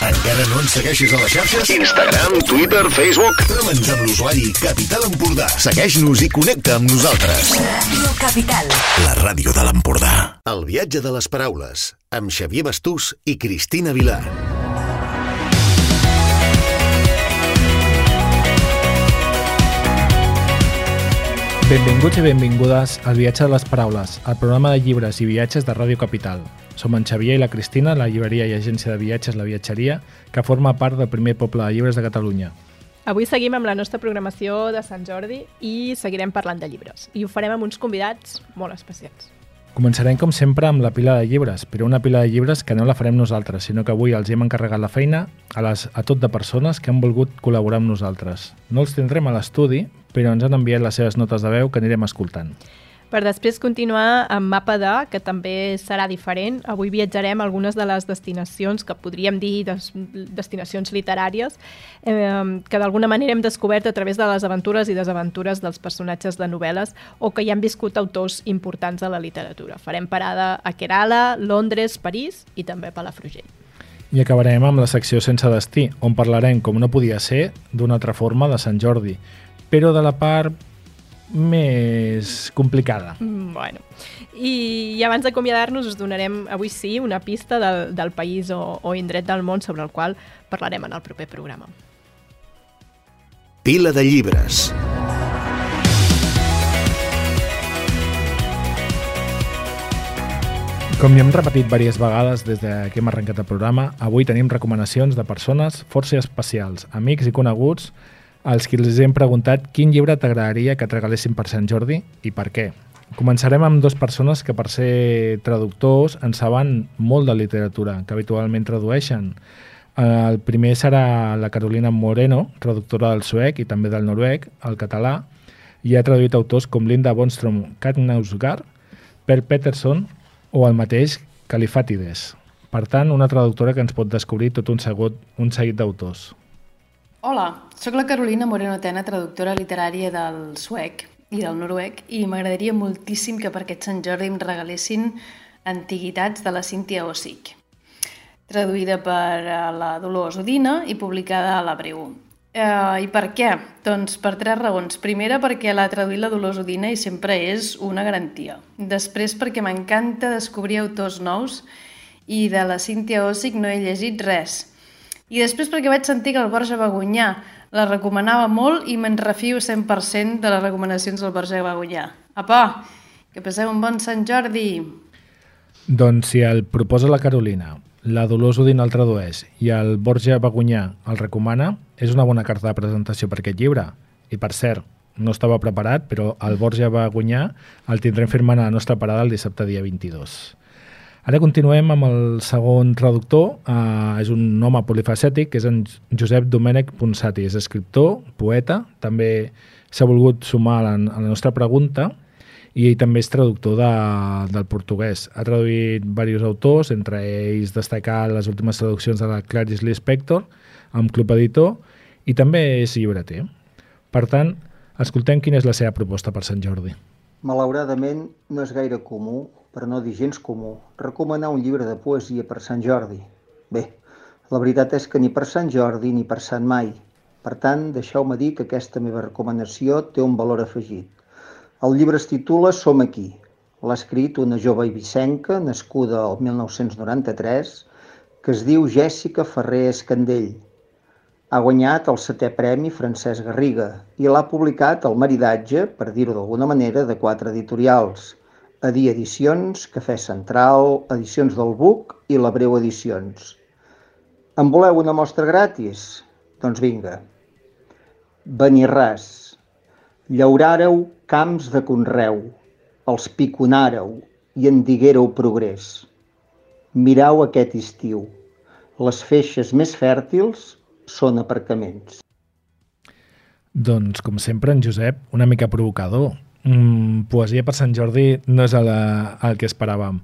Encara no ens segueixes a les xarxes? Instagram, Twitter, Facebook. Tremens amb l'usuari Capital Empordà. Segueix-nos i connecta amb nosaltres. Ràdio Capital. La ràdio de l'Empordà. El viatge de les paraules, amb Xavier Bastús i Cristina Vilar. Benvinguts i benvingudes al Viatge de les Paraules, el programa de llibres i viatges de Ràdio Capital. Som en Xavier i la Cristina, la llibreria i agència de viatges La Viatgeria, que forma part del primer poble de llibres de Catalunya. Avui seguim amb la nostra programació de Sant Jordi i seguirem parlant de llibres. I ho farem amb uns convidats molt especials. Començarem, com sempre, amb la pila de llibres, però una pila de llibres que no la farem nosaltres, sinó que avui els hem encarregat la feina a, les, a tot de persones que han volgut col·laborar amb nosaltres. No els tindrem a l'estudi, però ens han enviat les seves notes de veu que anirem escoltant. Per després continuar amb Mapa de, que també serà diferent. Avui viatjarem a algunes de les destinacions que podríem dir des, destinacions literàries eh, que d'alguna manera hem descobert a través de les aventures i desaventures dels personatges de novel·les o que hi han viscut autors importants de la literatura. Farem parada a Kerala, Londres, París i també Palafrugell. I acabarem amb la secció Sense destí, on parlarem, com no podia ser, d'una altra forma de Sant Jordi, però de la part més complicada. Mm, Bueno, i, i abans d'acomiadar-nos us donarem avui sí una pista del, del país o, o indret del món sobre el qual parlarem en el proper programa. Pila de llibres. Com ja hem repetit diverses vegades des de que hem arrencat el programa, avui tenim recomanacions de persones força especials, amics i coneguts, als qui els hem preguntat quin llibre t'agradaria que et regalessin per Sant Jordi i per què. Començarem amb dues persones que per ser traductors en saben molt de literatura, que habitualment tradueixen. El primer serà la Carolina Moreno, traductora del suec i també del noruec, al català, i ha traduït autors com Linda Bonstrom Katnausgaard, Per Peterson o el mateix Califàtides. Per tant, una traductora que ens pot descobrir tot un, segut, un seguit d'autors. Hola, sóc la Carolina Moreno Tena, traductora literària del suec i del noruec, i m'agradaria moltíssim que per aquest Sant Jordi em regalessin Antiguitats de la Cíntia Ossic, traduïda per eh, la Dolors Udina i publicada a la Breu. Uh, I per què? Doncs per tres raons. Primera, perquè l'ha traduït la Dolors Udina i sempre és una garantia. Després, perquè m'encanta descobrir autors nous i de la Cíntia Ossic no he llegit res. I després perquè vaig sentir que el Borja Bagunyà la recomanava molt i me'n refio 100% de les recomanacions del Borja Bagunyà. Apa, que passeu un bon Sant Jordi! Doncs si el proposa la Carolina, la Dolors Udina el tradueix i el Borja Bagunyà el recomana, és una bona carta de presentació per aquest llibre. I per cert, no estava preparat, però el Borja Bagunyà el tindrem firmant a la nostra parada el dissabte dia 22. Ara continuem amb el segon traductor, uh, és un home polifacètic, que és en Josep Domènec Ponsati, és escriptor, poeta, també s'ha volgut sumar a la, a la nostra pregunta i ell també és traductor de, del portuguès. Ha traduït diversos autors, entre ells destacar les últimes traduccions de la Clarice Lispector, amb Club Editor, i també és llibreter. Per tant, escoltem quina és la seva proposta per Sant Jordi. Malauradament, no és gaire comú, per no dir gens comú, recomanar un llibre de poesia per Sant Jordi. Bé, la veritat és que ni per Sant Jordi ni per Sant Mai. Per tant, deixeu-me dir que aquesta meva recomanació té un valor afegit. El llibre es titula Som aquí. L'ha escrit una jove ibicenca, nascuda el 1993, que es diu Jèssica Ferrer Escandell. Ha guanyat el setè premi Francesc Garriga i l'ha publicat al maridatge, per dir-ho d'alguna manera, de quatre editorials. Adi Edicions, Cafè Central, Edicions del Buc i la Breu Edicions. En voleu una mostra gratis? Doncs vinga. Benirràs. Llauràreu camps de conreu, els piconàreu i en diguéreu progrés. Mirau aquest estiu. Les feixes més fèrtils són aparcaments. Doncs, com sempre, en Josep, una mica provocador. Mm, poesia per Sant Jordi no és el, el que esperàvem.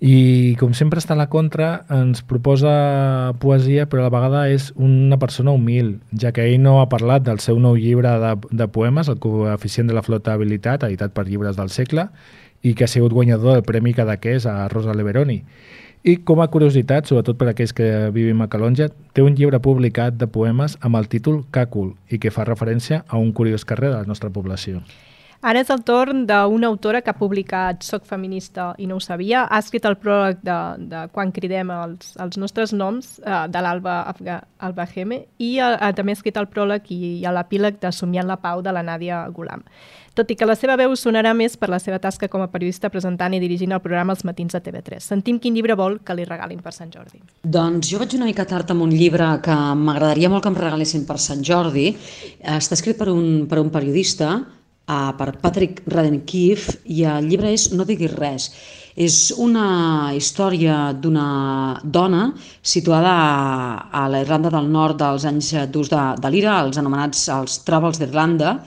I, com sempre està a la contra, ens proposa poesia, però a la vegada és una persona humil, ja que ell no ha parlat del seu nou llibre de, de poemes, el coeficient de la flotabilitat, editat per llibres del segle, i que ha sigut guanyador del Premi Cadaqués a Rosa Leveroni. I com a curiositat, sobretot per aquells que vivim a Calonja, té un llibre publicat de poemes amb el títol Càcul i que fa referència a un curiós carrer de la nostra població. Ara és el torn d'una autora que ha publicat Soc feminista i no ho sabia. Ha escrit el pròleg de, de Quan cridem els, els nostres noms, eh, de l'Alba Alba Geme, i ha també ha escrit el pròleg i, i l'epíleg de Somiant la Pau de la Nàdia Gulam. Tot i que la seva veu sonarà més per la seva tasca com a periodista presentant i dirigint el programa Els Matins de TV3. Sentim quin llibre vol que li regalin per Sant Jordi. Doncs jo vaig una mica tard amb un llibre que m'agradaria molt que em regalessin per Sant Jordi. Està escrit per un, per un periodista, uh, per Patrick Radenkief i el llibre és No diguis res. És una història d'una dona situada a, a la Irlanda del Nord dels anys d'ús de, de l'ira, els anomenats els Troubles d'Irlanda,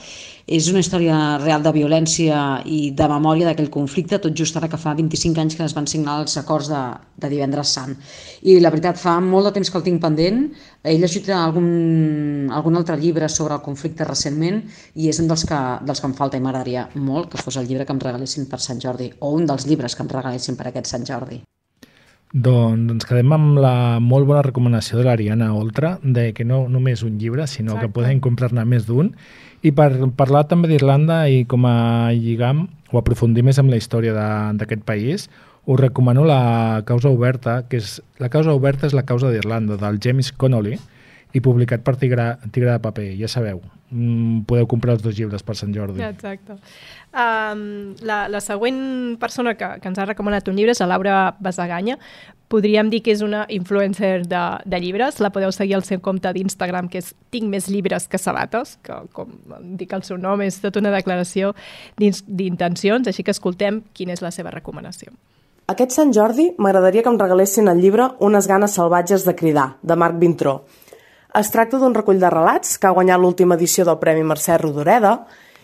és una història real de violència i de memòria d'aquell conflicte, tot just ara que fa 25 anys que es van signar els acords de, de divendres sant. I la veritat, fa molt de temps que el tinc pendent. He llegit algun, algun altre llibre sobre el conflicte recentment i és un dels que, dels que em falta i m'agradaria molt que fos el llibre que em regalessin per Sant Jordi o un dels llibres que em regalessin per aquest Sant Jordi. Doncs ens quedem amb la molt bona recomanació de l'Ariana Oltra de que no només un llibre, sinó Exacte. que podem comprar-ne més d'un. I per parlar també d'Irlanda i com a lligam o aprofundir més en la història d'aquest país, us recomano la causa oberta, que és la causa oberta és la causa d'Irlanda, del James Connolly, i publicat per Tigre, Tigre de Paper, ja sabeu. Mm, podeu comprar els dos llibres per Sant Jordi. Exacte. Um, la, la següent persona que, que ens ha recomanat un llibre és la Laura Basaganya. Podríem dir que és una influencer de, de llibres. La podeu seguir al seu compte d'Instagram, que és Tinc més llibres que sabates, que com dic el seu nom és tota una declaració d'intencions, així que escoltem quina és la seva recomanació. Aquest Sant Jordi m'agradaria que em regalessin el llibre Unes ganes salvatges de cridar, de Marc Vintró. Es tracta d'un recull de relats que ha guanyat l'última edició del Premi Mercè Rodoreda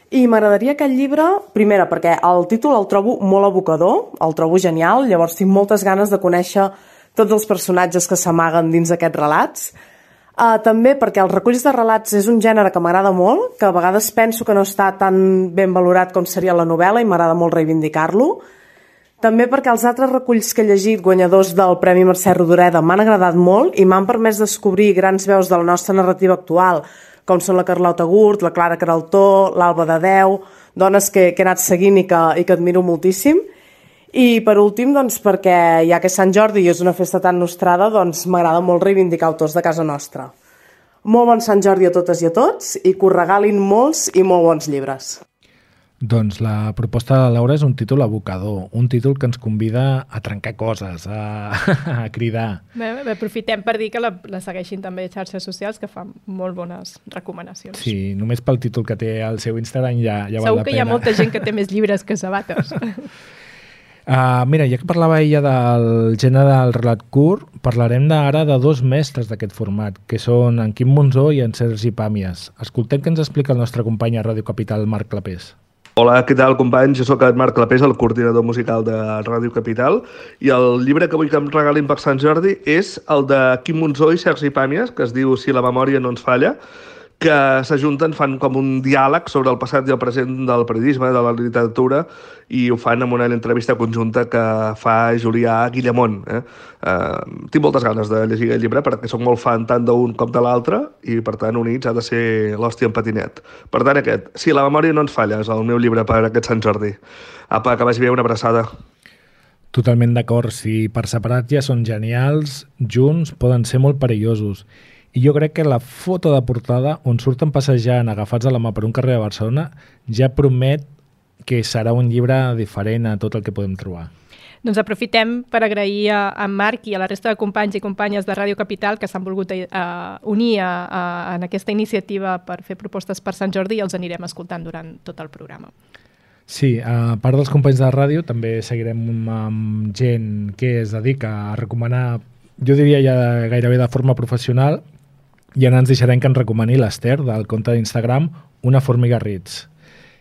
i m'agradaria aquest llibre, primera, perquè el títol el trobo molt abocador, el trobo genial, llavors tinc moltes ganes de conèixer tots els personatges que s'amaguen dins d'aquests relats. Uh, també perquè els reculls de relats és un gènere que m'agrada molt, que a vegades penso que no està tan ben valorat com seria la novel·la i m'agrada molt reivindicar-lo. També perquè els altres reculls que he llegit, guanyadors del Premi Mercè Rodoreda, m'han agradat molt i m'han permès descobrir grans veus de la nostra narrativa actual, com són la Carlota Gurt, la Clara Caraltó, l'Alba de Deu, dones que, que he anat seguint i que, i que admiro moltíssim. I per últim, doncs, perquè ja que Sant Jordi és una festa tan nostrada, doncs m'agrada molt reivindicar autors de casa nostra. Molt bon Sant Jordi a totes i a tots i que us regalin molts i molt bons llibres. Doncs la proposta de Laura és un títol abocador, un títol que ens convida a trencar coses, a, a cridar. Bé, bé, aprofitem per dir que la, la segueixin també a xarxes socials, que fan molt bones recomanacions. Sí, només pel títol que té al seu Instagram ja, ja Segur val la que pena. hi ha molta gent que té més llibres que sabates. Uh, mira, ja que parlava ella del gènere del relat curt, parlarem ara de dos mestres d'aquest format, que són en Quim Monzó i en Sergi Pàmies. Escoltem què ens explica el nostre company a Ràdio Capital, Marc Clapés. Hola, què tal, companys? Jo sóc el Marc Clapés, el coordinador musical de Ràdio Capital, i el llibre que vull que em regalin per Sant Jordi és el de Quim Monzó i Sergi Pàmies, que es diu Si la memòria no ens falla, que s'ajunten, fan com un diàleg sobre el passat i el present del periodisme, de la literatura, i ho fan amb una entrevista conjunta que fa Julià Guillemont. Eh? Eh, tinc moltes ganes de llegir el llibre perquè sóc molt fan tant d'un com de l'altre i, per tant, units ha de ser l'hòstia en patinet. Per tant, aquest, si la memòria no ens falla, és el meu llibre per aquest Sant Jordi. Apa, que vagi bé, una abraçada. Totalment d'acord, si per separat ja són genials, junts poden ser molt perillosos. I jo crec que la foto de portada on surten passejant agafats a la mà per un carrer de Barcelona ja promet que serà un llibre diferent a tot el que podem trobar. Doncs aprofitem per agrair a en Marc i a la resta de companys i companyes de Ràdio Capital que s'han volgut uh, unir a, a, en aquesta iniciativa per fer propostes per Sant Jordi i els anirem escoltant durant tot el programa. Sí, a part dels companys de ràdio, també seguirem amb gent que es dedica a recomanar, jo diria ja gairebé de forma professional, i ara ens deixarem que ens recomani l'Ester del compte d'Instagram Una Formiga Ritz,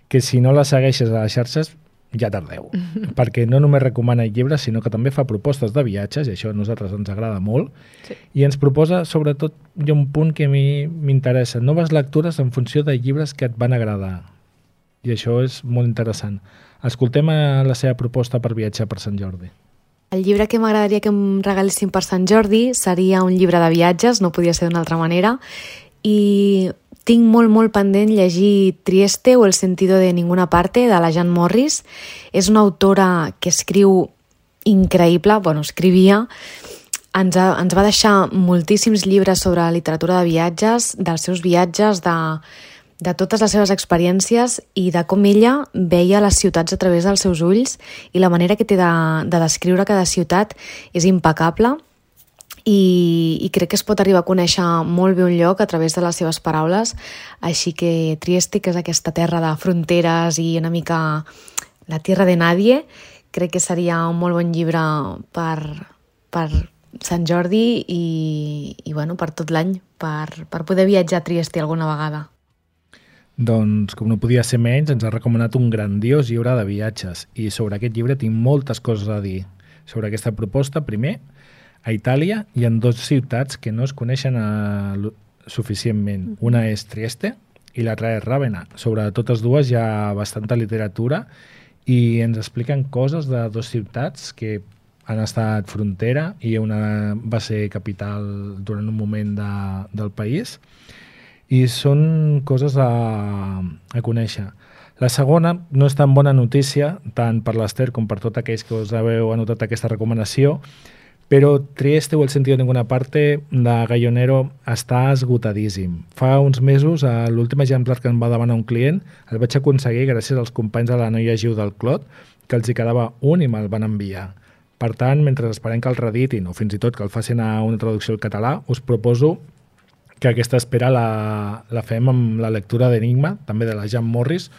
que si no la segueixes a les xarxes ja tardeu, perquè no només recomana llibres, sinó que també fa propostes de viatges, i això a nosaltres ens agrada molt, Sí. i ens proposa, sobretot, hi ha un punt que a mi m'interessa, noves lectures en funció de llibres que et van agradar. I això és molt interessant. Escoltem a la seva proposta per viatjar per Sant Jordi. El llibre que m'agradaria que em regalessin per Sant Jordi seria un llibre de viatges, no podia ser d'una altra manera, i tinc molt, molt pendent llegir Trieste o El sentido de ninguna parte, de la Jean Morris. És una autora que escriu increïble, bueno, escrivia, ens, ha, ens va deixar moltíssims llibres sobre literatura de viatges, dels seus viatges, de, de totes les seves experiències i de com ella veia les ciutats a través dels seus ulls i la manera que té de, de descriure cada ciutat és impecable i, i crec que es pot arribar a conèixer molt bé un lloc a través de les seves paraules, així que Trieste, que és aquesta terra de fronteres i una mica la tierra de nadie, crec que seria un molt bon llibre per, per Sant Jordi i, i bueno, per tot l'any, per, per poder viatjar a Trieste alguna vegada. Doncs, com no podia ser menys, ens ha recomanat un grandiós llibre de viatges i sobre aquest llibre tinc moltes coses a dir. Sobre aquesta proposta, primer, a Itàlia hi ha dues ciutats que no es coneixen a, eh, suficientment. Una és Trieste i l'altra és Ravenna. Sobre totes dues hi ha bastanta literatura i ens expliquen coses de dues ciutats que han estat frontera i una va ser capital durant un moment de, del país i són coses a, a conèixer. La segona no és tan bona notícia, tant per l'Ester com per tots aquells que us haveu anotat aquesta recomanació, però Trieste o el sentido de ninguna parte de Gallonero està esgotadíssim. Fa uns mesos, a l'últim exemplar que em va demanar un client, el vaig aconseguir gràcies als companys de la noia Giu del Clot, que els hi quedava un i me'l van enviar. Per tant, mentre esperem que el reditin o fins i tot que el facin a una traducció al català, us proposo que aquesta espera la, la fem amb la lectura d'Enigma, també de la Jean Morris,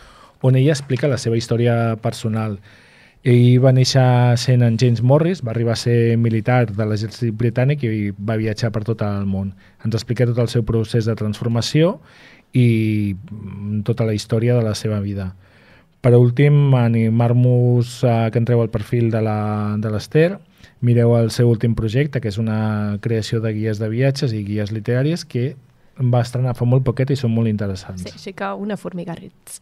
on ella explica la seva història personal ell va néixer sent en James Morris, va arribar a ser militar de l'exèrcit britànic i va viatjar per tot el món. Ens explica tot el seu procés de transformació i mm, tota la història de la seva vida. Per últim, animar-vos a que entreu al perfil de l'Ester, mireu el seu últim projecte, que és una creació de guies de viatges i guies literàries que va estrenar fa molt poquet i són molt interessants. Sí, així que una formiga rits.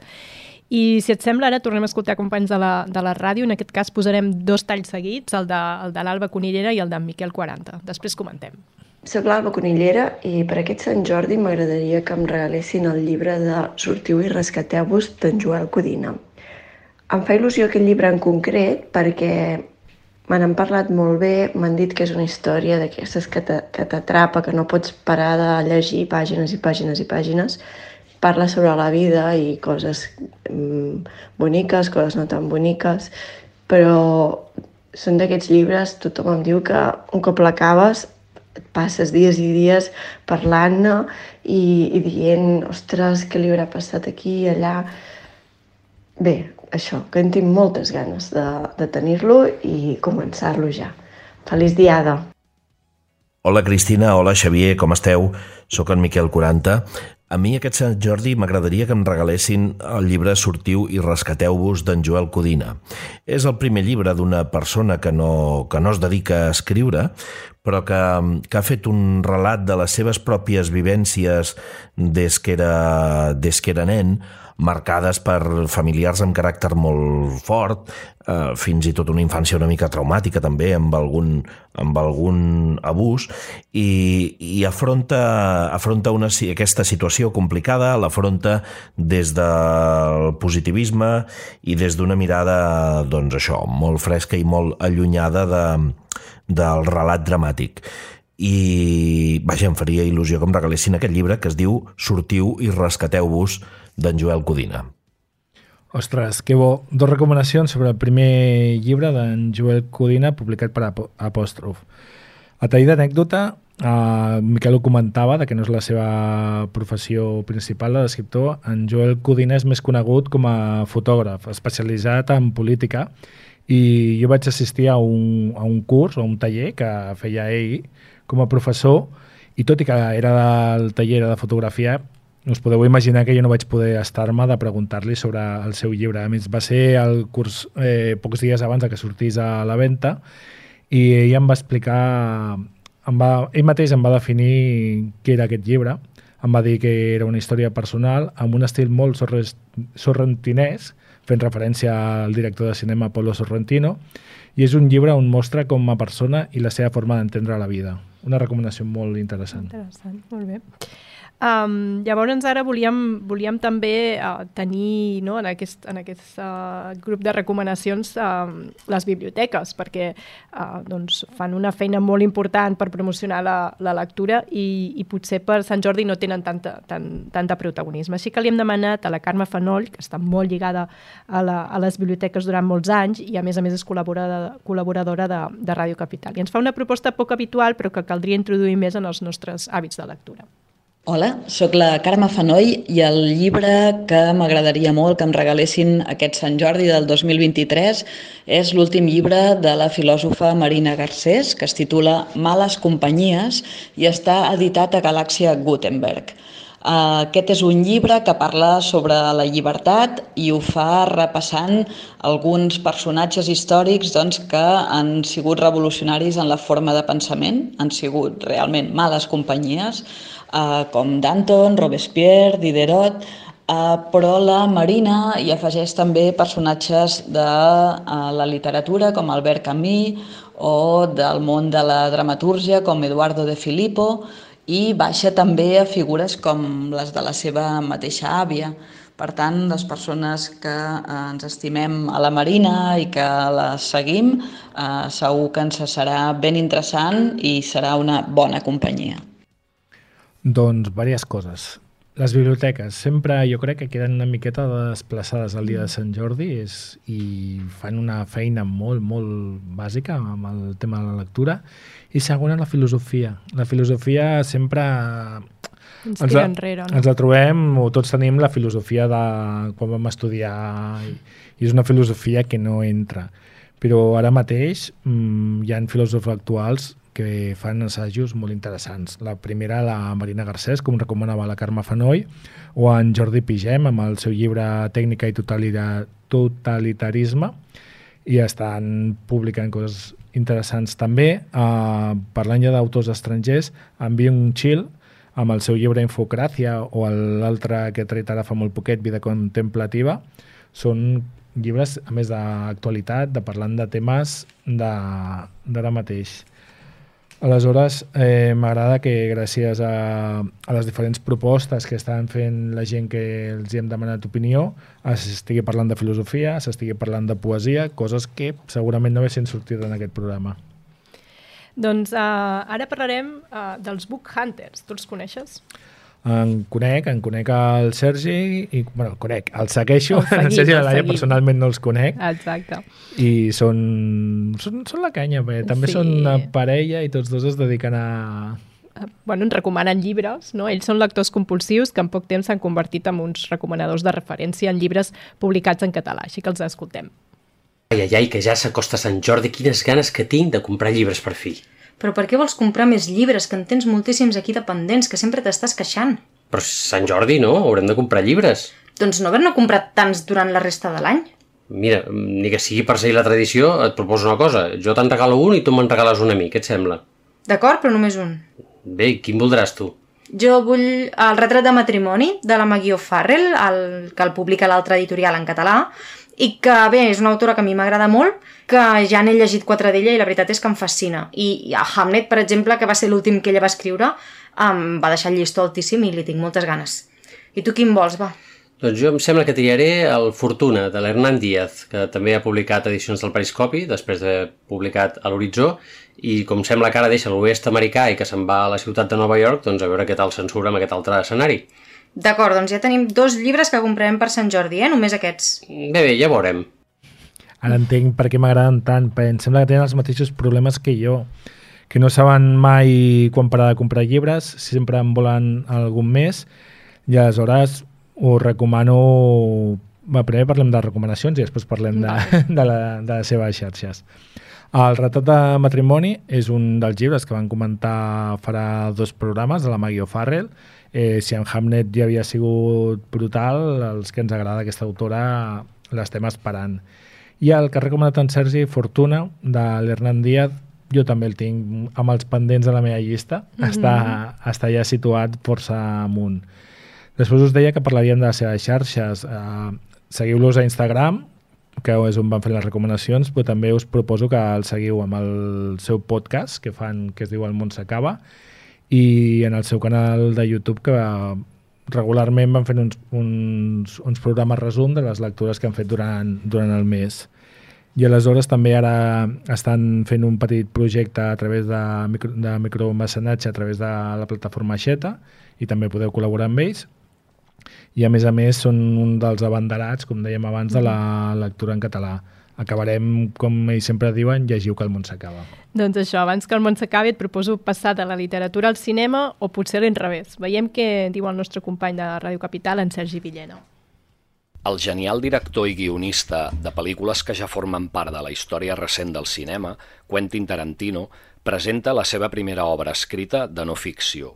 I si et sembla, ara tornem a escoltar companys de la, de la ràdio. En aquest cas posarem dos talls seguits, el de, el de l'Alba Conillera i el d'en Miquel 40. Després comentem. Soc l'Alba Conillera i per aquest Sant Jordi m'agradaria que em regalessin el llibre de Sortiu i rescateu-vos d'en Joel Codina. Em fa il·lusió aquest llibre en concret perquè me n'han parlat molt bé, m'han dit que és una història d'aquestes que t'atrapa, que no pots parar de llegir pàgines i pàgines i pàgines, parla sobre la vida i coses mm, boniques, coses no tan boniques, però són d'aquests llibres, tothom em diu que un cop l'acabes et passes dies i dies parlant-ne i, i dient, ostres, què li haurà passat aquí i allà. Bé, això, que en tinc moltes ganes de, de tenir-lo i començar-lo ja. Feliç diada! Hola Cristina, hola Xavier, com esteu? Soc en Miquel 40. A mi aquest Sant Jordi m'agradaria que em regalessin el llibre Sortiu i rescateu-vos d'en Joel Codina. És el primer llibre d'una persona que no, que no es dedica a escriure, però que, que ha fet un relat de les seves pròpies vivències des que era, des que era nen, marcades per familiars amb caràcter molt fort, eh, fins i tot una infància una mica traumàtica també, amb algun, amb algun abús, i, i afronta, afronta una, aquesta situació complicada, l'afronta des del positivisme i des d'una mirada, doncs això, molt fresca i molt allunyada de, del relat dramàtic i vaja, em faria il·lusió que em regalessin aquest llibre que es diu Sortiu i rescateu-vos d'en Joel Codina. Ostres, que bo. Dos recomanacions sobre el primer llibre d'en Joel Codina publicat per Apòstrof. A tall d'anècdota, eh, Miquel ho comentava, de que no és la seva professió principal, la d'escriptor. En Joel Codina és més conegut com a fotògraf, especialitzat en política, i jo vaig assistir a un, a un curs, a un taller que feia ell com a professor, i tot i que era del taller de fotografia, us podeu imaginar que jo no vaig poder estar-me de preguntar-li sobre el seu llibre. A més, va ser el curs eh, pocs dies abans de que sortís a la venda i ell em va explicar, em va, ell mateix em va definir què era aquest llibre, em va dir que era una història personal amb un estil molt sorrentinès, fent referència al director de cinema Polo Sorrentino, i és un llibre on mostra com a persona i la seva forma d'entendre la vida. Una recomanació molt interessant. Interessant, molt bé. Um, llavors ara volíem, volíem també uh, tenir no, en aquest, en aquest uh, grup de recomanacions uh, les biblioteques perquè uh, doncs, fan una feina molt important per promocionar la, la lectura i, i potser per Sant Jordi no tenen tanta, tan, tanta protagonisme. Així que li hem demanat a la Carme Fanoll, que està molt lligada a, la, a les biblioteques durant molts anys i a més a més és col·laboradora, col·laboradora de, de Ràdio Capital. I ens fa una proposta poc habitual però que caldria introduir més en els nostres hàbits de lectura. Hola, sóc la Carme Fanoll i el llibre que m'agradaria molt que em regalessin aquest Sant Jordi del 2023 és l'últim llibre de la filòsofa Marina Garcés que es titula Males companyies i està editat a Galàxia Gutenberg. Aquest és un llibre que parla sobre la llibertat i ho fa repassant alguns personatges històrics doncs, que han sigut revolucionaris en la forma de pensament, han sigut realment males companyies, eh, com Danton, Robespierre, Diderot, eh, però la Marina hi afegeix també personatges de eh, la literatura com Albert Camus o del món de la dramatúrgia com Eduardo de Filippo i baixa també a figures com les de la seva mateixa àvia. Per tant, les persones que eh, ens estimem a la Marina i que la seguim, eh, segur que ens serà ben interessant i serà una bona companyia. Doncs diverses coses. Les biblioteques sempre jo crec que queden una miqueta desplaçades al dia de Sant Jordi és, i fan una feina molt, molt bàsica amb el tema de la lectura. I segona, la filosofia. La filosofia sempre... Ens tira enrere, no? Ens la trobem, o tots tenim la filosofia de quan vam estudiar, i, i és una filosofia que no entra. Però ara mateix mmm, hi ha filòsofs actuals que fan assajos molt interessants. La primera, la Marina Garcés, com recomanava la Carme Fanoll, o en Jordi Pigem, amb el seu llibre Tècnica i Totalitarisme, i estan publicant coses interessants també. Uh, parlant ja d'autors estrangers, en Byung Chil, amb el seu llibre Infocràcia, o l'altre que he tret ara fa molt poquet, Vida Contemplativa, són llibres, a més d'actualitat, de parlant de temes d'ara mateix. Aleshores, eh, m'agrada que gràcies a, a les diferents propostes que estan fent la gent que els hem demanat opinió, s'estigui parlant de filosofia, s'estigui parlant de poesia, coses que segurament no haguessin sortit en aquest programa. Doncs uh, ara parlarem uh, dels Book Hunters. Tu els coneixes? En conec, en conec el Sergi i, bueno, el conec, el segueixo el, seguim, el Sergi i la Laia personalment no els conec exacte i són, són, són la canya bé. també sí. són una parella i tots dos es dediquen a, bueno, ens recomanen llibres, no? Ells són lectors compulsius que en poc temps s'han convertit en uns recomanadors de referència en llibres publicats en català, així que els escoltem. Ai, ai, ai, que ja s'acosta Sant Jordi, quines ganes que tinc de comprar llibres per fi. Però per què vols comprar més llibres, que en tens moltíssims aquí dependents, que sempre t'estàs queixant? Però Sant Jordi, no? Haurem de comprar llibres. Doncs no haver-ne comprat tants durant la resta de l'any. Mira, ni que sigui per seguir la tradició, et proposo una cosa. Jo te'n regalo un i tu me'n regales un a mi. Què et sembla? D'acord, però només un. Bé, quin voldràs tu? Jo vull el retrat de matrimoni de la Maggie O'Farrell, el, que el publica l'altre editorial en català, i que, bé, és una autora que a mi m'agrada molt, que ja n'he llegit quatre d'ella i la veritat és que em fascina. I a Hamlet, per exemple, que va ser l'últim que ella va escriure, em va deixar el llistó altíssim i li tinc moltes ganes. I tu quin vols, va? Doncs jo em sembla que triaré el Fortuna, de l'Hernán Díaz, que també ha publicat edicions del Periscopi, després de publicat a l'Horitzó, i com sembla que ara deixa l'oest americà i que se'n va a la ciutat de Nova York, doncs a veure què tal censura amb aquest altre escenari. D'acord, doncs ja tenim dos llibres que comprarem per Sant Jordi, eh? Només aquests. Bé, bé, ja veurem. Ara entenc per què m'agraden tant, perquè em sembla que tenen els mateixos problemes que jo, que no saben mai quan parar de comprar llibres, sempre en volen algun més, i aleshores us recomano... Va, primer parlem de recomanacions i després parlem de, de, la, de les seves xarxes. El retrat de matrimoni és un dels llibres que van comentar farà dos programes de la Maggie O'Farrell, eh, si en Hamlet ja havia sigut brutal, els que ens agrada aquesta autora l'estem esperant. I el que ha recomanat en Sergi, Fortuna, de l'Hernan Díaz, jo també el tinc amb els pendents de la meva llista, mm -hmm. està, està ja situat força amunt. Després us deia que parlaríem de les seves xarxes. Eh, Seguiu-los a Instagram, que és on van fer les recomanacions, però també us proposo que el seguiu amb el seu podcast que fan que es diu El món s'acaba i en el seu canal de YouTube que regularment van fent uns, uns, uns programes resum de les lectures que han fet durant, durant el mes. I aleshores també ara estan fent un petit projecte a través de, micro, de micromecenatge a través de la plataforma Xeta i també podeu col·laborar amb ells. I a més a més són un dels abanderats, com dèiem abans, de la lectura en català. Acabarem, com ells sempre diuen, llegiu que el món s'acaba. Doncs això, abans que el món s'acabi et proposo passar de la literatura al cinema o potser a l'inrevés. Veiem què diu el nostre company de Ràdio Capital, en Sergi Villena. El genial director i guionista de pel·lícules que ja formen part de la història recent del cinema, Quentin Tarantino, presenta la seva primera obra escrita de no ficció.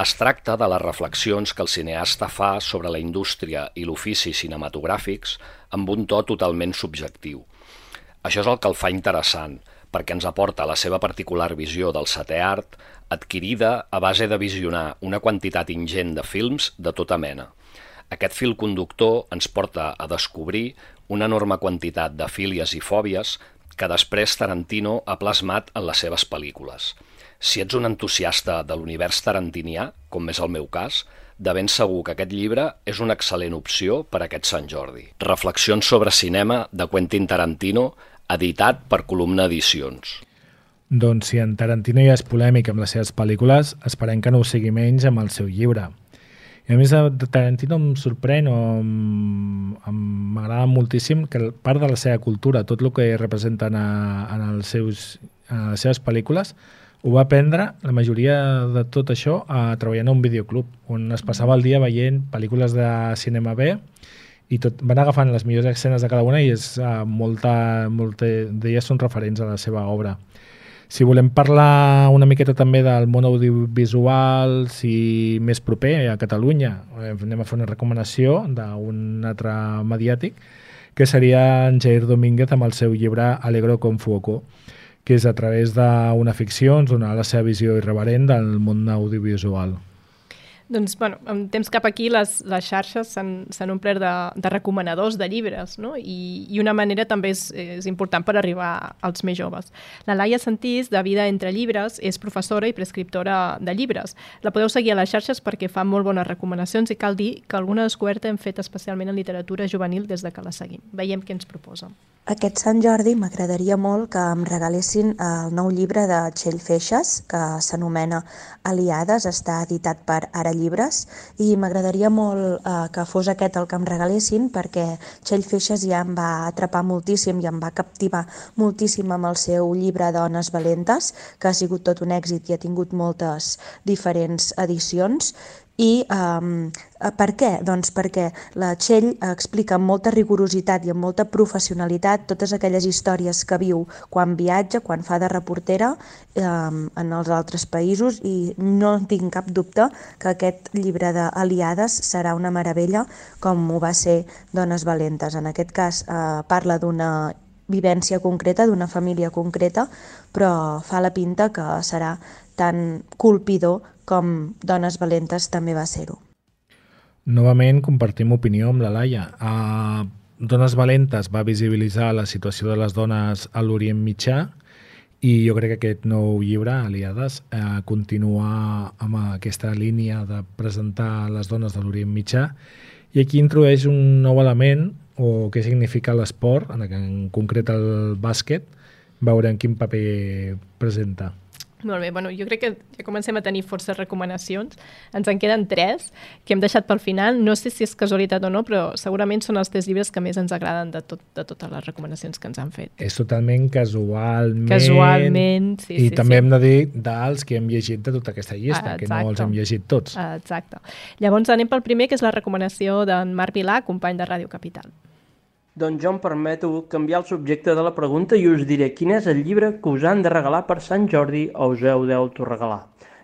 Es tracta de les reflexions que el cineasta fa sobre la indústria i l'ofici cinematogràfics amb un to totalment subjectiu. Això és el que el fa interessant, perquè ens aporta la seva particular visió del setè art, adquirida a base de visionar una quantitat ingent de films de tota mena – aquest fil conductor ens porta a descobrir una enorme quantitat de fílies i fòbies que després Tarantino ha plasmat en les seves pel·lícules. Si ets un entusiasta de l'univers tarantinià, com és el meu cas, de ben segur que aquest llibre és una excel·lent opció per a aquest Sant Jordi. Reflexions sobre cinema de Quentin Tarantino, editat per Columna Edicions. Doncs si en Tarantino ja és polèmic amb les seves pel·lícules, esperem que no ho sigui menys amb el seu llibre. I a més, de Tarantino em sorprèn o m'agrada moltíssim que part de la seva cultura, tot el que representen a, en, els seus, en les seves pel·lícules, ho va aprendre, la majoria de tot això, a treballant a un videoclub, on es passava el dia veient pel·lícules de cinema B i tot, van agafant les millors escenes de cada una i és, uh, molta, molta d'elles són referents a la seva obra. Si volem parlar una miqueta també del món audiovisual, si més proper a Catalunya, eh, anem a fer una recomanació d'un altre mediàtic, que seria en Jair Domínguez amb el seu llibre Alegro con Fuoco, que és a través d'una ficció ens dona la seva visió irreverent del món audiovisual. Doncs, bueno, en temps cap aquí les, les xarxes s'han omplert de, de recomanadors de llibres, no? I, i una manera també és, és important per arribar als més joves. La Laia Santís, de Vida entre llibres, és professora i prescriptora de llibres. La podeu seguir a les xarxes perquè fa molt bones recomanacions i cal dir que alguna descoberta hem fet especialment en literatura juvenil des de que la seguim. Veiem què ens proposa. Aquest Sant Jordi m'agradaria molt que em regalessin el nou llibre de Txell Feixes, que s'anomena Aliades, està editat per Ara llibres i m'agradaria molt eh, que fos aquest el que em regalessin perquè Txell Feixes ja em va atrapar moltíssim i em va captivar moltíssim amb el seu llibre Dones Valentes, que ha sigut tot un èxit i ha tingut moltes diferents edicions i um, per què? Doncs perquè la Txell explica amb molta rigorositat i amb molta professionalitat totes aquelles històries que viu quan viatja, quan fa de reportera um, en els altres països i no tinc cap dubte que aquest llibre d'Aliades serà una meravella com ho va ser Dones Valentes. En aquest cas uh, parla d'una vivència concreta, d'una família concreta, però fa la pinta que serà tan colpidor com Dones Valentes també va ser-ho. Novament compartim opinió amb la Laia. Uh, Dones Valentes va visibilitzar la situació de les dones a l'Orient Mitjà i jo crec que aquest nou llibre, Aliades, eh, continua amb aquesta línia de presentar les dones de l'Orient Mitjà i aquí introdueix un nou element o què significa l'esport, en, concret el bàsquet, veurem quin paper presenta. Molt bé, bueno, jo crec que ja comencem a tenir forces recomanacions. Ens en queden tres, que hem deixat pel final. No sé si és casualitat o no, però segurament són els tres llibres que més ens agraden de, tot, de totes les recomanacions que ens han fet. És totalment casualment. Casualment, sí, I sí. també sí. hem de dir dels que hem llegit de tota aquesta llista, ah, que no els hem llegit tots. Ah, exacte. Llavors anem pel primer, que és la recomanació d'en Marc Vilà, company de Ràdio Capital. Doncs jo em permeto canviar el subjecte de la pregunta i us diré quin és el llibre que us han de regalar per Sant Jordi o us heu d'autoregalar.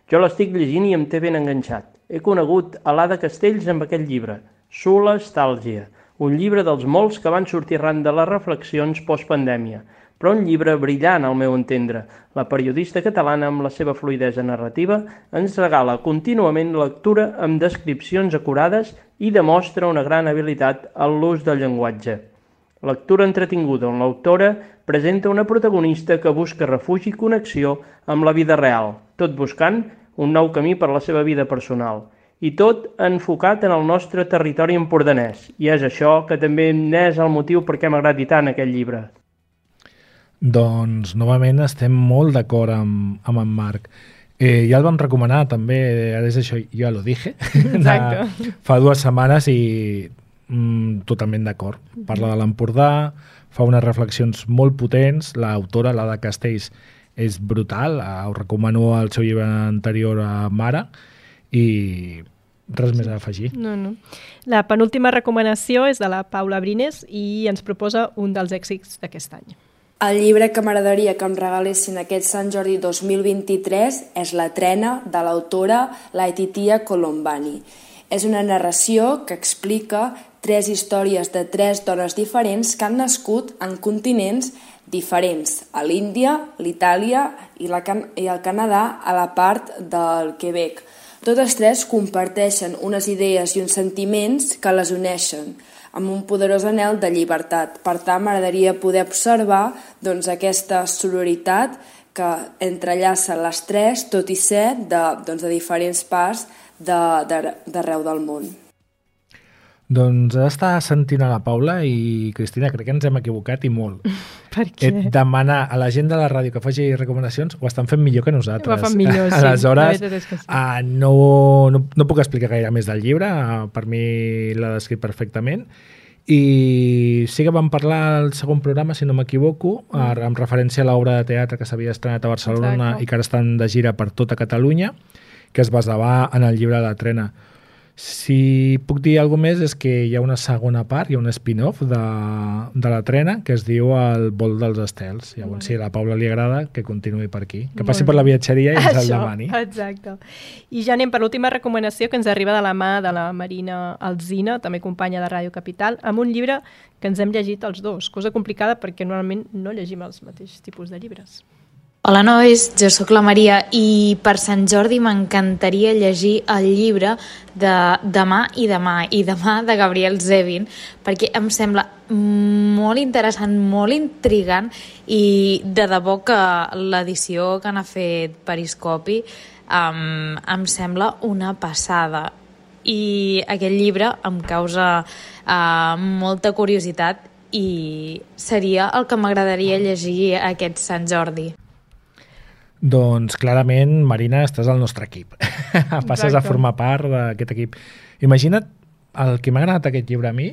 Jo l'estic llegint i em té ben enganxat. He conegut a l'Ada Castells amb aquest llibre, Solastàlgia, un llibre dels molts que van sortir arran de les reflexions postpandèmia, però un llibre brillant al meu entendre. La periodista catalana, amb la seva fluidesa narrativa, ens regala contínuament lectura amb descripcions acurades i demostra una gran habilitat en l'ús del llenguatge. Lectura entretinguda on l'autora presenta una protagonista que busca refugi i connexió amb la vida real, tot buscant un nou camí per a la seva vida personal. I tot enfocat en el nostre territori empordanès. I és això que també n'és el motiu per què m'agradi tant aquest llibre. Doncs, novament, estem molt d'acord amb, amb en Marc. Eh, ja el vam recomanar també, ara és això, ja lo dije, Exacte. de, fa dues setmanes i mm, totalment d'acord. Parla de l'Empordà, fa unes reflexions molt potents, l'autora, la de Castells, és brutal, ho recomano al seu llibre anterior a Mare, i res més a afegir. No, no. La penúltima recomanació és de la Paula Brines i ens proposa un dels èxits d'aquest any. El llibre que m'agradaria que em regalessin aquest Sant Jordi 2023 és La trena, de l'autora Laetitia Colombani. És una narració que explica tres històries de tres dones diferents que han nascut en continents diferents, a l'Índia, l'Itàlia i, la Can i el Canadà a la part del Quebec. Totes tres comparteixen unes idees i uns sentiments que les uneixen, amb un poderós anel de llibertat. Per tant, m'agradaria poder observar doncs, aquesta sororitat que entrellaça les tres, tot i ser de, doncs, de diferents parts d'arreu de, del món. Doncs està sentint a la Paula i Cristina, crec que ens hem equivocat i molt. Per què? Et demanar a la gent de la ràdio que faci recomanacions ho estan fent millor que nosaltres. Ho fan millor, sí. Aleshores, sí. uh, no, no, no puc explicar gaire més del llibre, uh, per mi l'ha descrit perfectament, i sí que vam parlar al segon programa, si no m'equivoco, mm. amb referència a l'obra de teatre que s'havia estrenat a Barcelona Exacte. i que ara estan de gira per tota Catalunya, que es basava en el llibre de la trena. Si puc dir alguna més és que hi ha una segona part, hi ha un spin-off de, de la trena que es diu El vol dels estels. Llavors, si a la Paula li agrada, que continuï per aquí. Que passi per la viatgeria i ens el demani. Exacte. I ja anem per l'última recomanació que ens arriba de la mà de la Marina Alzina, també companya de Ràdio Capital, amb un llibre que ens hem llegit els dos, cosa complicada perquè normalment no llegim els mateixos tipus de llibres. Hola nois, jo sóc la Maria i per Sant Jordi m'encantaria llegir el llibre de Demà i Demà i Demà de Gabriel Zevin perquè em sembla molt interessant, molt intrigant i de debò que l'edició que n'ha fet Periscopi um, em sembla una passada i aquest llibre em causa uh, molta curiositat i seria el que m'agradaria llegir aquest Sant Jordi. Doncs clarament, Marina, estàs al nostre equip. Passes a formar part d'aquest equip. Imagina't el que m'ha agradat aquest llibre a mi,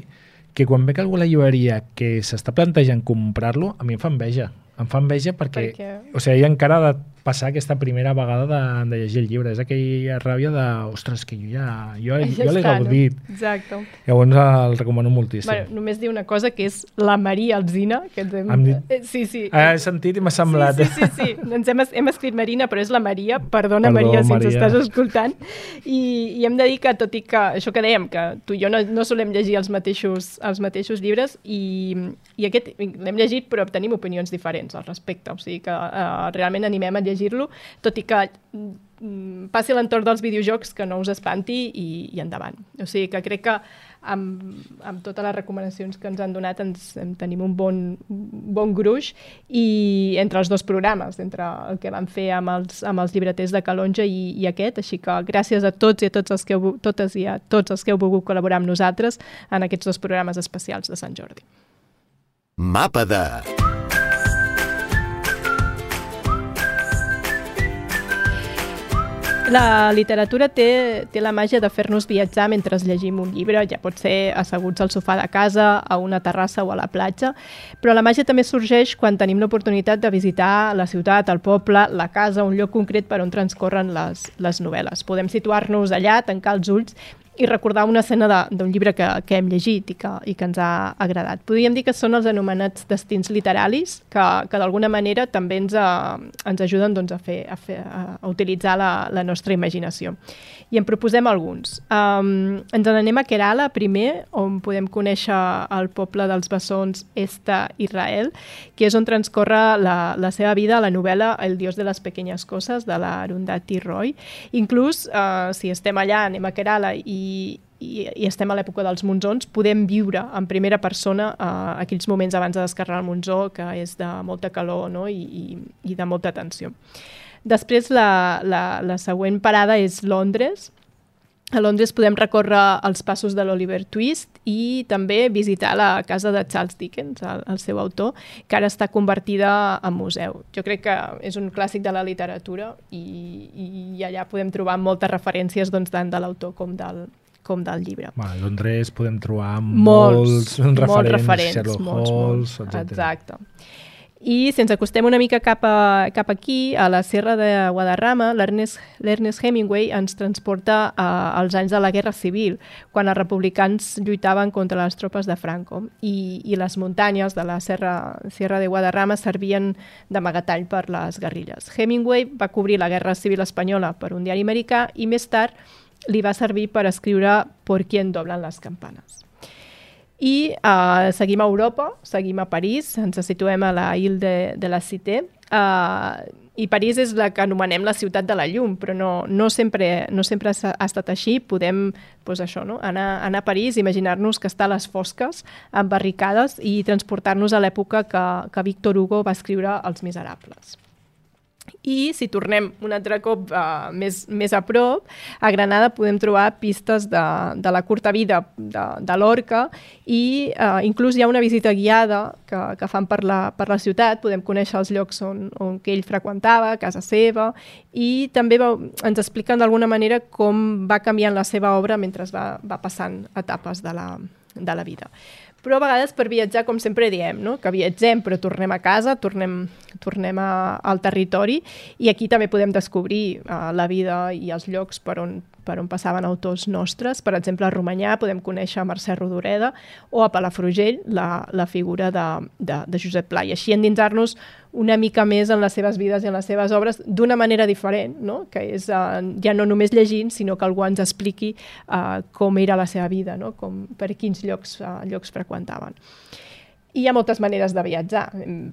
que quan veig algú a la llibreria que s'està plantejant comprar-lo, a mi em fa enveja. Em fa enveja perquè, Perquè- o sigui, ha encara de passar aquesta primera vegada de, de llegir el llibre. És aquella ràbia de, ostres, que jo ja, jo, Ja jo l'he està, no? gaudit. Exacte. Llavors el recomano moltíssim. Bueno, només dir una cosa, que és la Maria Alzina, que ens hem... Hem dit- Eh, Sí, sí. Ah, he sentit i m'ha semblat. Sí, sí, sí, sí. Ens hem, hem escrit Marina, però és la Maria. Perdona, Perdó, Maria, si Maria. ens estàs escoltant. I, I hem de dir que, tot i que, això que dèiem, que tu i jo no, no solem llegir els mateixos, els mateixos llibres, i, i aquest l'hem llegit, però tenim opinions diferents al respecte. O sigui que uh, realment animem a llegir-lo, tot i que mm, passi l'entorn dels videojocs que no us espanti i, i endavant. O sigui que crec que amb, amb totes les recomanacions que ens han donat ens, en tenim un bon, bon gruix i entre els dos programes, entre el que vam fer amb els, amb els llibreters de Calonja i, i aquest, així que gràcies a tots i a tots els que heu, totes i a tots els que heu volgut col·laborar amb nosaltres en aquests dos programes especials de Sant Jordi. Mapa de... La literatura té, té la màgia de fer-nos viatjar mentre llegim un llibre, ja pot ser asseguts al sofà de casa, a una terrassa o a la platja, però la màgia també sorgeix quan tenim l'oportunitat de visitar la ciutat, el poble, la casa, un lloc concret per on transcorren les, les novel·les. Podem situar-nos allà, tancar els ulls i recordar una escena d'un llibre que, que hem llegit i que, i que ens ha agradat. Podríem dir que són els anomenats destins literaris que, que d'alguna manera també ens, a, ens ajuden doncs, a, fer, a, fer, a utilitzar la, la nostra imaginació. I en proposem alguns. Um, ens n'anem a Kerala primer, on podem conèixer el poble dels bessons Esta Israel, que és on transcorre la, la seva vida la novel·la El dios de les pequeñas coses, de la Arundhati Roy. Inclús, uh, si estem allà, anem a Kerala i, i, i estem a l'època dels monzons, podem viure en primera persona uh, aquells moments abans de descarregar el monzó, que és de molta calor no? I, i, i de molta tensió. Després, la, la, la següent parada és Londres, a Londres podem recórrer els passos de l'Oliver Twist i també visitar la casa de Charles Dickens, el, el seu autor, que ara està convertida en museu. Jo crec que és un clàssic de la literatura i, i allà podem trobar moltes referències doncs, tant de l'autor com del, com del llibre. Va, a Londres podem trobar molts, molts referents, molts referents Sherlock molts, Holmes, molts, etc. Exacte. I si ens acostem una mica cap, a, cap aquí, a la Serra de Guadarrama, l'Ernest Hemingway ens transporta a, als anys de la Guerra Civil, quan els republicans lluitaven contra les tropes de Franco i, i les muntanyes de la Serra, Serra de Guadarrama servien d'amagatall per les guerrilles. Hemingway va cobrir la Guerra Civil espanyola per un diari americà i més tard li va servir per escriure Por quién doblan les campanes. I uh, seguim a Europa, seguim a París, ens situem a la Ile de, de la Cité, uh, i París és la que anomenem la ciutat de la llum, però no, no sempre, no sempre ha, estat així. Podem pues això, no? anar, anar a París, imaginar-nos que està a les fosques, amb barricades, i transportar-nos a l'època que, que Victor Hugo va escriure Els Miserables. I si tornem un altre cop uh, més, més a prop, a Granada podem trobar pistes de, de la curta vida de, de l'Orca i uh, inclús hi ha una visita guiada que, que fan per la, per la ciutat, podem conèixer els llocs on, on que ell freqüentava, casa seva, i també va, ens expliquen d'alguna manera com va canviant la seva obra mentre va, va passant etapes de la, de la vida però a vegades per viatjar, com sempre diem, no? que viatgem però tornem a casa, tornem, tornem a, al territori i aquí també podem descobrir uh, la vida i els llocs per on, per on passaven autors nostres. Per exemple, a Romanyà podem conèixer Mercè Rodoreda o a Palafrugell la, la figura de, de, de Josep Pla i així endinsar-nos una mica més en les seves vides i en les seves obres d'una manera diferent, no? que és uh, ja no només llegint, sinó que algú ens expliqui uh, com era la seva vida, no? com, per quins llocs, uh, llocs freqüentaven. I hi ha moltes maneres de viatjar.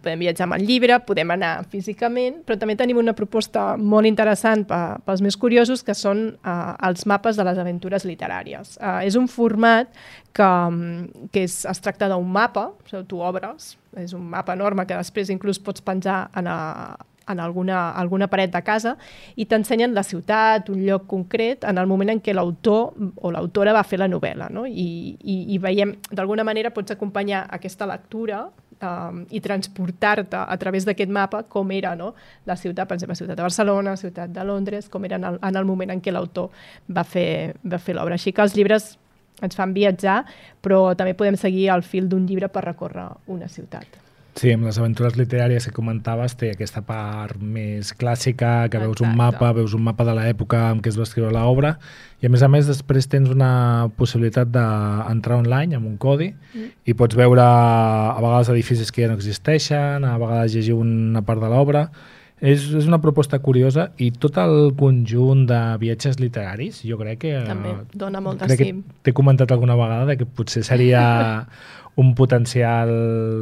Podem viatjar amb el llibre, podem anar físicament, però també tenim una proposta molt interessant pels més curiosos, que són uh, els mapes de les aventures literàries. Uh, és un format que, que és, es tracta d'un mapa, o sigui, tu obres, és un mapa enorme que després inclús pots penjar en, a, en alguna, alguna paret de casa i t'ensenyen la ciutat, un lloc concret, en el moment en què l'autor o l'autora va fer la novel·la. No? I, i, i veiem, d'alguna manera pots acompanyar aquesta lectura um, i transportar-te a través d'aquest mapa com era no? la ciutat, per exemple, la ciutat de Barcelona, la ciutat de Londres, com era en el, en el moment en què l'autor va fer, va fer l'obra. Així que els llibres ens fan viatjar, però també podem seguir el fil d'un llibre per recórrer una ciutat. Sí, amb les aventures literàries que comentaves té aquesta part més clàssica, que veus Exacte. un mapa, veus un mapa de l'època en què es va escriure l'obra, i a més a més després tens una possibilitat d'entrar online amb un codi Mm. i pots veure a vegades edificis que ja no existeixen, a vegades llegir una part de l'obra. És, és una proposta curiosa i tot el conjunt de viatges literaris, jo crec que... També dona molt de que T'he comentat alguna vegada que potser seria un potencial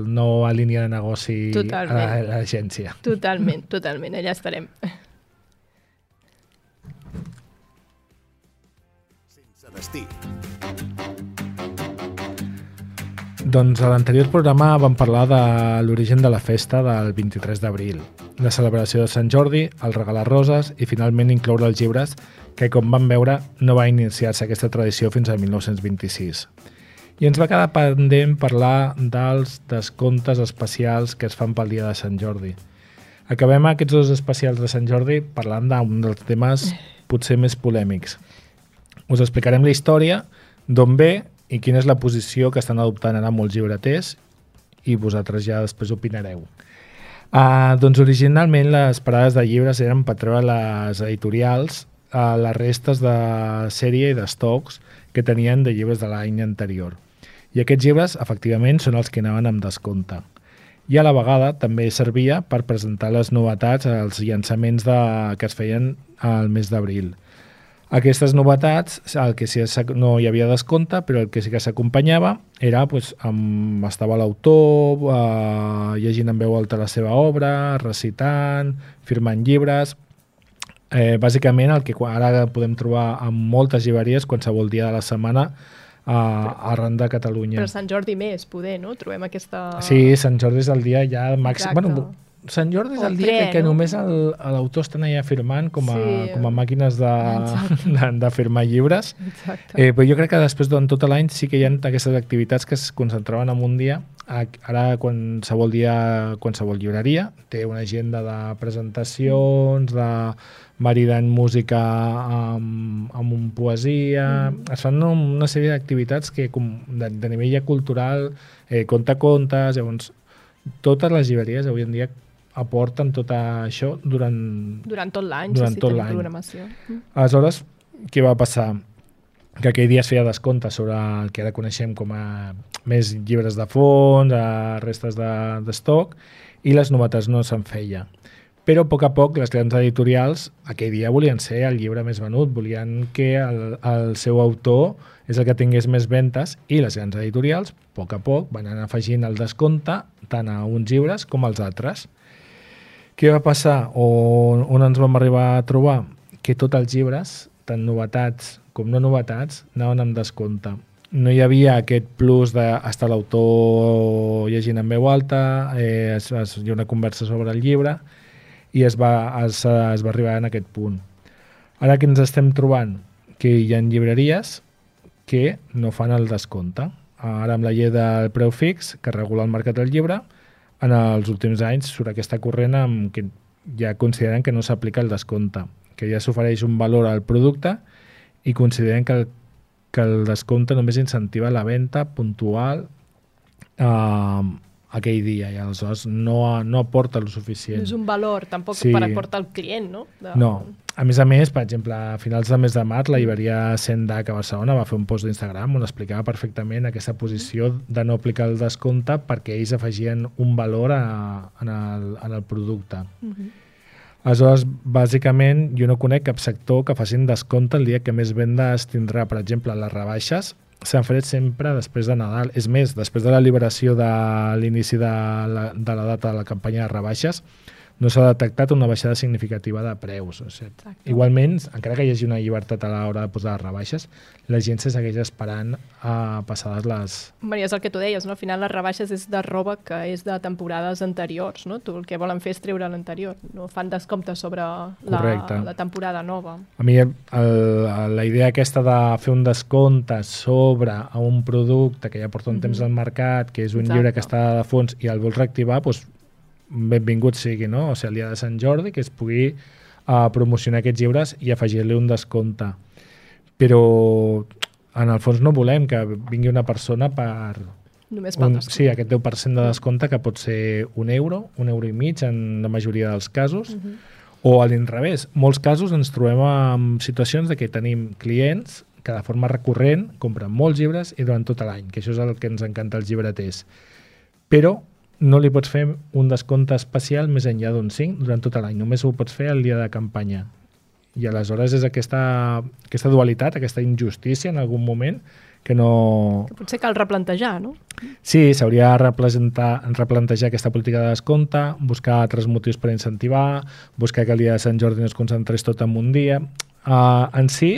nova línia de negoci Totalment. a l'agència. Totalment, totalment, allà estarem. Sense destí. Doncs a l'anterior programa vam parlar de l'origen de la festa del 23 d'abril, la celebració de Sant Jordi, el regalar roses i finalment incloure els llibres que, com vam veure, no va iniciar-se aquesta tradició fins al 1926. I ens va quedar pendent parlar dels descomptes especials que es fan pel dia de Sant Jordi. Acabem aquests dos especials de Sant Jordi parlant d'un dels temes potser més polèmics. Us explicarem la història, d'on ve i quina és la posició que estan adoptant ara molts llibreters i vosaltres ja després opinareu. Uh, doncs originalment les parades de llibres eren per treure les editorials a les restes de sèrie i d'estocs que tenien de llibres de l'any anterior. I aquests llibres, efectivament, són els que anaven amb descompte. I a la vegada també servia per presentar les novetats als llançaments de, que es feien al mes d'abril. Aquestes novetats, el que sí no hi havia descompte, però el que sí que s'acompanyava era, pues, amb, estava l'autor eh, llegint en veu alta la seva obra, recitant, firmant llibres, Eh, bàsicament, el que ara podem trobar en moltes llibreries qualsevol dia de la setmana a, arran de Catalunya. Però Sant Jordi més, poder, no? Trobem aquesta... Sí, Sant Jordi és el dia ja màxim. Bueno, Sant Jordi és el dia que, que no? només l'autor estan allà firmant com a, Sí. com a màquines de, de, de firmar llibres. Exacte. Eh, però jo crec que després, durant tot l'any, sí que hi ha aquestes activitats que es concentraven en un dia. A- Ara, qualsevol dia, qualsevol llibreria té una agenda de presentacions, de maridant música amb, amb un poesia... Mm. Es fan una sèrie d'activitats que com, de, de nivell ja cultural, eh, conta contes, llavors totes les llibreries avui en dia aporten tot això durant, Durant tot l'any, durant sí, sí, tot l'any. programació. Mm. Aleshores, què va passar? Que aquell dia es feia descompte sobre el que ara coneixem com a més llibres de fons, a restes de- d'estoc, i les novetats no se'n feia. Però a poc a poc les grans editorials aquell dia volien ser el llibre més venut, volien que el, el seu autor és el que tingués més ventes i les grans editorials, a poc a poc, van anar afegint el descompte tant a uns llibres com als altres. Què va passar? On, on ens vam arribar a trobar? Que tots els llibres, tant novetats com no novetats, anaven amb descompte. No hi havia aquest plus d'estar l'autor llegint en veu alta, eh, es, es, hi ha una conversa sobre el llibre, i es va, es, es va arribar en aquest punt. Ara que ens estem trobant que hi ha llibreries que no fan el descompte. Ara amb la llei del preu fix, que regula el mercat del llibre, en els últims anys surt aquesta corrent amb que ja consideren que no s'aplica el descompte, que ja s'ofereix un valor al producte i consideren que el, que el descompte només incentiva la venda puntual eh, aquell dia i aleshores no, no aporta el suficient. No és un valor, tampoc Sí. per aportar el client, no? De... No. A més a més, per exemple, a finals del mes de març, la llibreria Sendac a Barcelona va fer un post d'Instagram on explicava perfectament aquesta posició de no aplicar el descompte perquè ells afegien un valor a, en, el, en el producte. Mhm. Aleshores, bàsicament, jo no conec cap sector que facin descompte el dia que més vendes tindrà. Per exemple, les rebaixes s'han fet sempre després de Nadal. És més, després de la liberació de l'inici de, de la data de la campanya de rebaixes, no s'ha detectat una baixada significativa de preus. O sigui, igualment, encara que hi hagi una llibertat a l'hora de posar les rebaixes, la gent se segueix esperant a passades les... I és el que tu deies, no? Al final les rebaixes és de roba que és de temporades anteriors, no? Tu el que volen fer és treure l'anterior, no fan descompte sobre la, Correcte. la temporada nova. A mi el, la idea aquesta de fer un descompte sobre a un producte que ja porta un Mhm. temps al mercat, que és un Exacte. llibre que està de fons i el vols reactivar, doncs benvingut sigui, no? O sigui, el dia de Sant Jordi que es pugui uh, promocionar aquests llibres i afegir-li un descompte. Però en el fons no volem que vingui una persona per... Només pel un, descompte. sí, aquest 10% de descompte que pot ser un euro, un euro i mig en la majoria dels casos, Mhm. o a l'inrevés. Molts casos ens trobem en situacions de que tenim clients que de forma recurrent compren molts llibres i durant tot l'any, que això és el que ens encanta als llibreters. Però no li pots fer un descompte especial més enllà d'un 5 durant tot l'any, només ho pots fer el dia de campanya. I aleshores és aquesta, aquesta dualitat, aquesta injustícia en algun moment que no... Que potser cal replantejar, no? Sí, s'hauria de replantejar, aquesta política de descompte, buscar altres motius per incentivar, buscar que el dia de Sant Jordi no es concentrés tot en un dia. Uh, en si,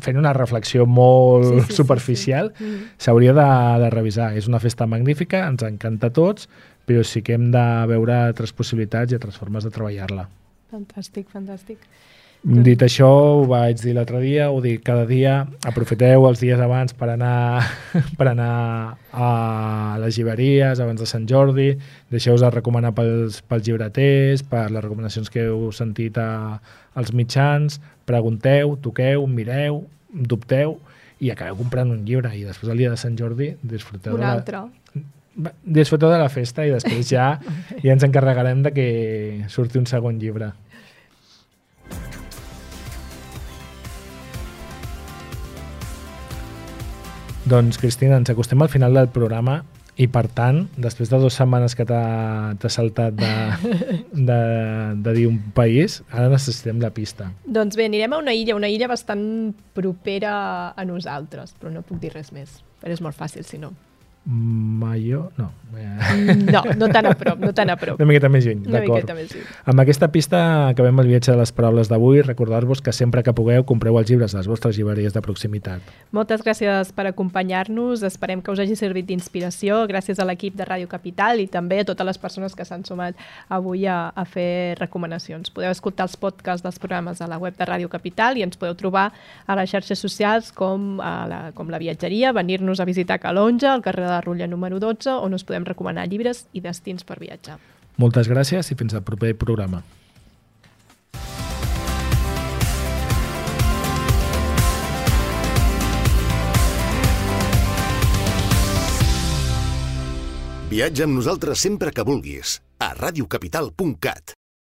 fent una reflexió molt Sí, sí, sí, superficial, sí. Mhm. s'hauria de, de revisar. És una festa magnífica, ens encanta a tots, però sí que hem de veure altres possibilitats i altres formes de treballar-la. Fantàstic, fantàstic. Dit això, ho vaig dir l'altre dia, ho dic cada dia, aprofiteu els dies abans per anar, per anar a les llibreries abans de Sant Jordi, deixeu-vos a recomanar pels, pels llibreters, per les recomanacions que heu sentit a, als mitjans, pregunteu, toqueu, mireu, dubteu i acabeu comprant un llibre i després el dia de Sant Jordi disfruteu Un de la, altre. Disfruteu de la festa i després ja, ja ens encarregarem de que surti un segon llibre. Doncs, Cristina, ens acostem al final del programa i, per tant, després de dues setmanes que t'ha saltat de, de, de dir un país, ara necessitem la pista. Doncs bé, anirem a una illa, una illa bastant propera a nosaltres, però no puc dir res més, però és molt fàcil, si no. Mayo... No. No, no tan a prop, no tan a prop. Una miqueta més lluny, d'acord. Amb aquesta pista acabem el viatge de les paraules d'avui. Recordar-vos que sempre que pugueu compreu els llibres a les vostres llibreries de proximitat. Moltes gràcies per acompanyar-nos. Esperem que us hagi servit d'inspiració. Gràcies a l'equip de Ràdio Capital i també a totes les persones que s'han sumat avui a, a fer recomanacions. Podeu escoltar els podcasts dels programes a la web de Ràdio Capital i ens podeu trobar a les xarxes socials com, a la, com la viatgeria, venir-nos a visitar Calonja, al carrer de la Rutlla número 12, on us podem recomanar llibres i destins per viatjar. Moltes gràcies i fins al proper programa. Viatja amb nosaltres sempre que vulguis a radiocapital.cat.